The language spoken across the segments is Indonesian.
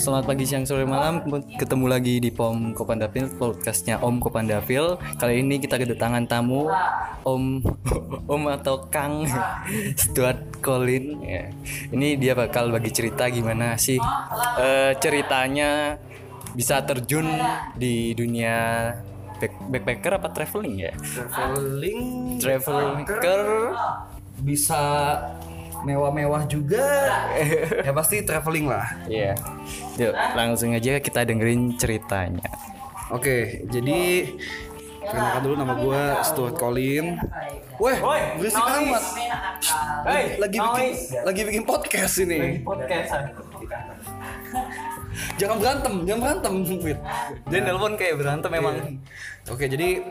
Selamat pagi, siang, sore, malam. Ketemu lagi di POM Kopandapil, podcastnya Om Kopandapil. Kali ini kita kedatangan tamu Om Om atau Kang Stuart Colin. Ya. Ini dia bakal bagi cerita gimana sih eh, ceritanya bisa terjun di dunia back, backpacker apa traveling ya? traveling Traveler bisa mewah-mewah juga ya pasti traveling lah Iya. Yuk, langsung aja kita dengerin ceritanya. oke jadi kenalkan dulu nama gue Stuart Colin Weh, berisik amat. Lagi, lagi bikin lagi bikin podcast ini. Podcast. Jangan berantem, jangan berantem, Fit. Dia nelpon kayak berantem memang. Oke, jadi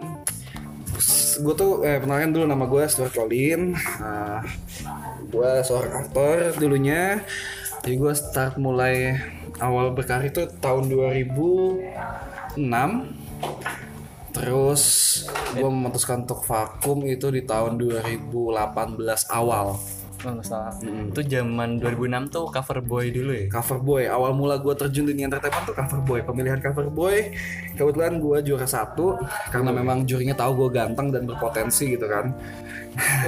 gue tuh eh, kenalkan dulu nama gue Stuart Colin. Uh, gue seorang aktor dulunya. Jadi gue start mulai awal berkarir itu tahun 2006. Terus gue memutuskan untuk vakum itu di tahun 2018 awal. Oh, nggak salah. Itu zaman 2006 tuh cover boy dulu ya. Cover boy, awal mula gue terjun di dunia entertainment tuh cover boy. Pemilihan cover boy, kebetulan gue juara satu karena memang jurinya tahu gue ganteng dan berpotensi gitu kan.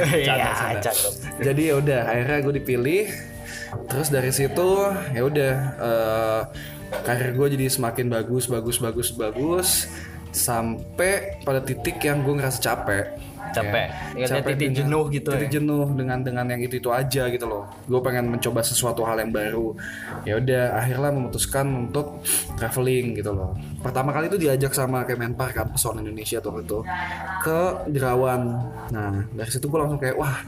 Iya, cakep. Jadi ya udah, akhirnya gue dipilih. Terus dari situ ya udah eh, karir gue jadi semakin bagus, bagus, bagus, bagus sampai pada titik yang gue ngerasa capek. Capek. Ya, Capek titik dengan- jenuh gitu ya. titik jenuh dengan dengan yang itu itu aja gitu loh gue pengen mencoba sesuatu hal yang baru ya udah akhirnya memutuskan untuk traveling gitu loh pertama kali itu diajak sama Kemenpar kan pesona Indonesia tuh itu ke Derawan nah dari situ gue langsung kayak wah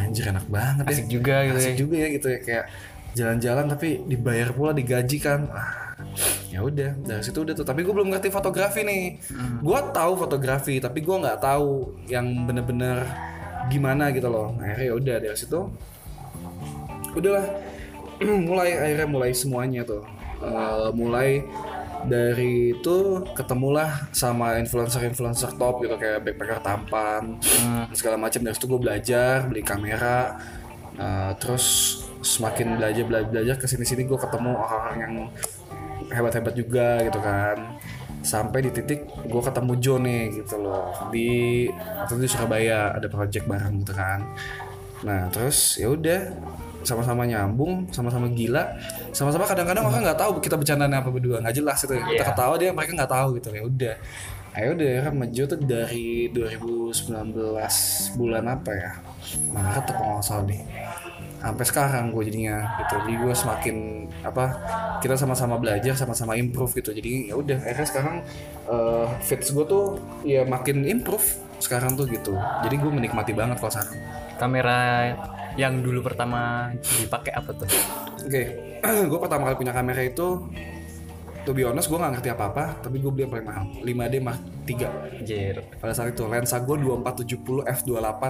anjir enak banget ya Asik juga gitu ya. asik juga ya gitu ya kayak jalan-jalan tapi dibayar pula digaji kan ah, ya udah dari situ udah tuh. Tapi gue belum ngerti fotografi nih. Hmm. gue tahu fotografi tapi gue nggak tahu yang bener-bener gimana gitu loh. Akhirnya ya udah dari situ udahlah. Mulai akhirnya mulai semuanya tuh. Eh, mulai dari itu ketemulah sama influencer-influencer top gitu kayak backpacker tampan segala macam. Dari situ gue belajar beli kamera. Eh, terus semakin belajar belajar, belajar ke sini sini gue ketemu orang-orang yang hebat-hebat juga gitu kan. Sampai di titik gue ketemu Joe nih gitu loh. Di waktu itu di Surabaya ada project bareng gitu kan. Nah terus ya udah sama-sama nyambung sama-sama gila. Sama-sama kadang-kadang orang nggak tahu kita bercandaan apa berdua nggak jelas itu kita ketawa dia mereka nggak tahu gitu. Ya udah. Ayo ya sama Joe tuh dari 2019 bulan apa ya? Maret atau nggak salah nih sampai sekarang gue jadinya gitu. Jadi gue semakin apa kita sama-sama belajar sama-sama improve gitu. Jadi ya udah akhirnya sekarang eh, fits gue tuh ya makin improve sekarang tuh gitu. Jadi gue menikmati banget kalau sekarang. Kamera yang dulu pertama dipakai apa tuh? oke gue pertama kali punya kamera itu to be honest gue nggak ngerti apa-apa tapi gue beli yang paling mahal 5D Mark 3 Anjir. pada saat itu lensa gue 2470 f28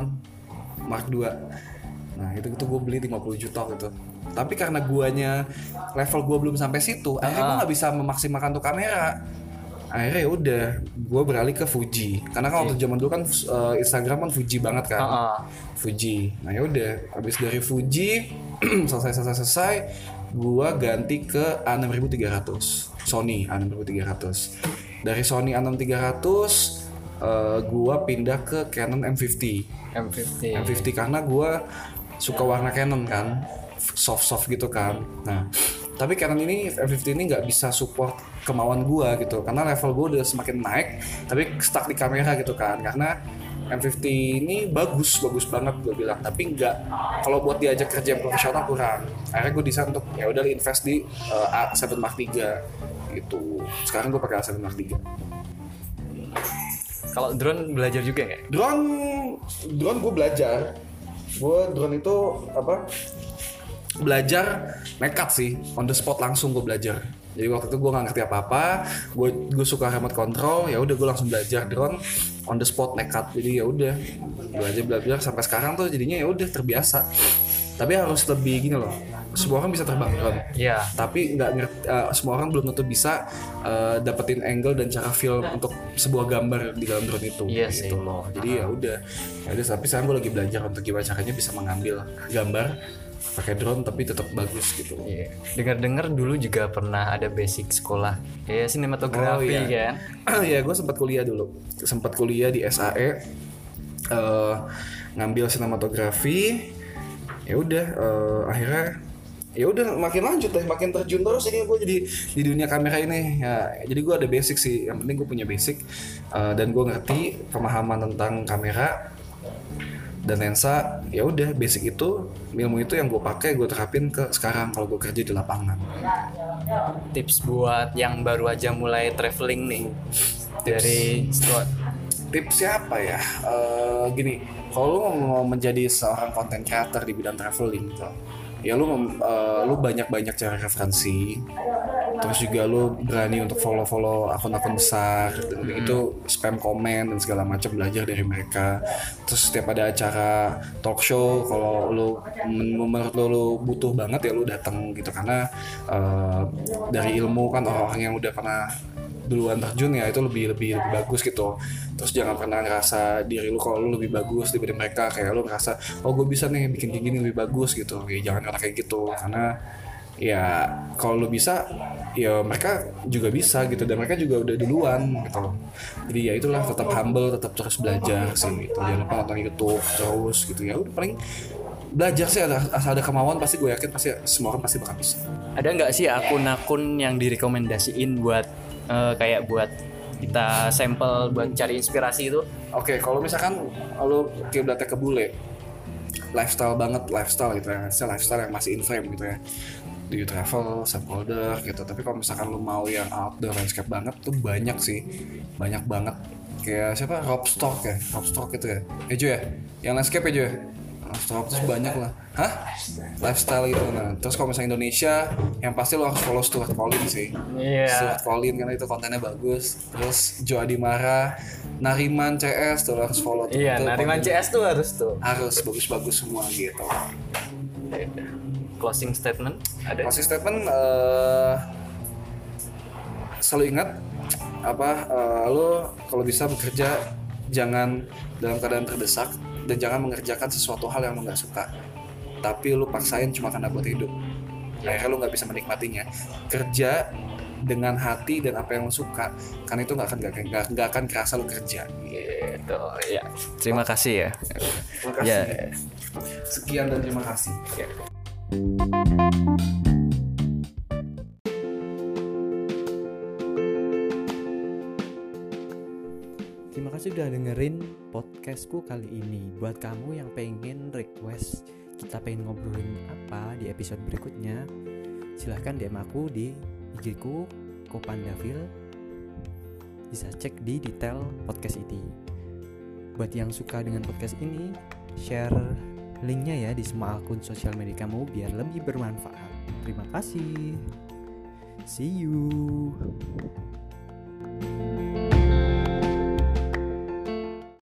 Mark 2 nah itu itu gue beli 50 juta gitu tapi karena guanya level gue belum sampai situ akhirnya gue nggak bisa memaksimalkan tuh kamera. Akhirnya ya udah gue beralih ke Fuji. Karena kan waktu zaman dulu kan eh, Instagram kan Fuji banget kan. Ah, Fuji. Nah ya udah habis dari Fuji selesai selesai selesai gue ganti ke A6300 Sony A6300 dari Sony A6300 eh, gue pindah ke Canon M50 M50. M50 karena gue suka warna Canon kan soft soft gitu kan. Nah tapi Canon ini M50 ini nggak bisa support kemauan gue gitu. Karena level gue udah semakin naik tapi stuck di kamera gitu kan. Karena M50 ini bagus bagus banget gue bilang. Tapi nggak kalau buat diajak kerja yang profesional kurang. Akhirnya gue desain untuk ya udah invest di uh, A7 Mark III gitu. Sekarang gue pakai A7 Mark III Kalau drone belajar juga nggak? drone drone gue belajar gue drone itu apa belajar nekat sih. On the spot langsung gue belajar. Jadi waktu itu gue nggak ngerti apa apa gue gue suka remote control ya udah gue langsung belajar drone on the spot nekat. Jadi ya udah belajar belajar. Sampai sekarang tuh jadinya ya udah terbiasa. Tapi harus lebih gini loh semua orang bisa terbang drone Iya. tapi nggak ngerti eh, semua orang belum tentu bisa eh, dapetin angle dan cara film untuk sebuah gambar di dalam drone itu Iya sih. gitu loh jadi ya udah ya udah tapi sekarang gue lagi belajar untuk gimana caranya bisa mengambil gambar pakai drone tapi tetap bagus gitu Iya. Dengar-dengar dulu juga pernah ada basic sekolah ya sinematografi Oh, iya. kan. ya gue sempat kuliah dulu sempat kuliah di SAE eh, ngambil sinematografi ya udah eh, akhirnya ya udah makin lanjut deh makin terjun terus ini gue jadi di dunia kamera ini. Ya jadi gue ada basic sih yang penting gue punya basic eh, dan gue ngerti pemahaman tentang kamera dan lensa. Ya udah basic itu ilmu itu yang gue pakai gue terapin ke sekarang kalau gue kerja di lapangan. Tips buat yang baru aja mulai traveling nih. Dari Stuart. tips siapa ya? Eh, gini kalau mau menjadi seorang content creator di bidang traveling gitu ya lu eh, lu banyak banyak cari referensi. Terus juga lu berani untuk follow follow akun-akun besar. Dan itu spam komen dan segala macam belajar dari mereka. Terus setiap ada acara talk show kalau lu men- menurut lu, lu butuh banget ya lu datang gitu. Karena eh, dari ilmu kan orang-orang yang udah pernah duluan terjun ya itu lebih lebih lebih bagus gitu. Terus jangan pernah ngerasa diri lu kalau lu lebih bagus dibanding mereka. Kayak lu ngerasa oh gue bisa nih bikin kayak gini lebih bagus gitu. Ya jangan karena kayak gitu. Karena ya kalau lu bisa ya mereka juga bisa gitu. Dan mereka juga udah duluan gitu. Jadi ya itulah tetap humble tetap terus belajar sih gitu. Jangan lupa nonton YouTube terus gitu ya. Udah paling belajar sih ada asal ada kemauan pasti gue yakin pasti semua orang pasti bakal bisa. Ada nggak sih akun-akun yang direkomendasiin buat eh, kayak buat kita sampel buat cari inspirasi itu? Oke, kalau misalkan lo kiblatnya ke bule, lifestyle banget, lifestyle gitu ya, Saya lifestyle yang masih in frame gitu ya. Do you travel, subfolder gitu. Tapi kalau misalkan lo mau yang outdoor landscape banget, tuh banyak sih, banyak banget. Kayak siapa? Rob Stock ya, Rob Stock gitu ya. Eh Jo ya, yang landscape ya Jo ya. Stock terus banyak lah. Hah? Lifestyle gitu. Nah, terus kalau misalnya Indonesia, yang pasti lo harus follow Stuart Collin sih. Iya. Stuart Collin karena itu kontennya bagus. Terus Joe Adimara, Nariman CS tuh lo harus follow tuh. Iya, Itu Nariman konten- CS tuh harus tuh. harus bagus-bagus semua gitu. Closing statement ada. Closing statement eh, selalu ingat apa eh, lo kalau bisa bekerja jangan dalam keadaan terdesak dan jangan mengerjakan sesuatu hal yang lo nggak suka tapi lo paksain cuma karena buat hidup akhirnya lo nggak bisa menikmatinya kerja dengan hati dan apa yang lo suka karena itu nggak akan nggak akan kerasa lo kerja Gitu. Ya. Terima kasih ya. terima kasih Ya. sekian dan terima kasih Terima kasih udah dengerin podcastku kali ini. Buat kamu yang pengen request kita pengen ngobrolin apa di episode berikutnya, silahkan DM aku di IG ku Kopandavil. Bisa cek di detail podcast ini. Buat yang suka dengan podcast ini, share linknya ya di semua akun sosial media kamu biar lebih bermanfaat. Terima kasih. See you.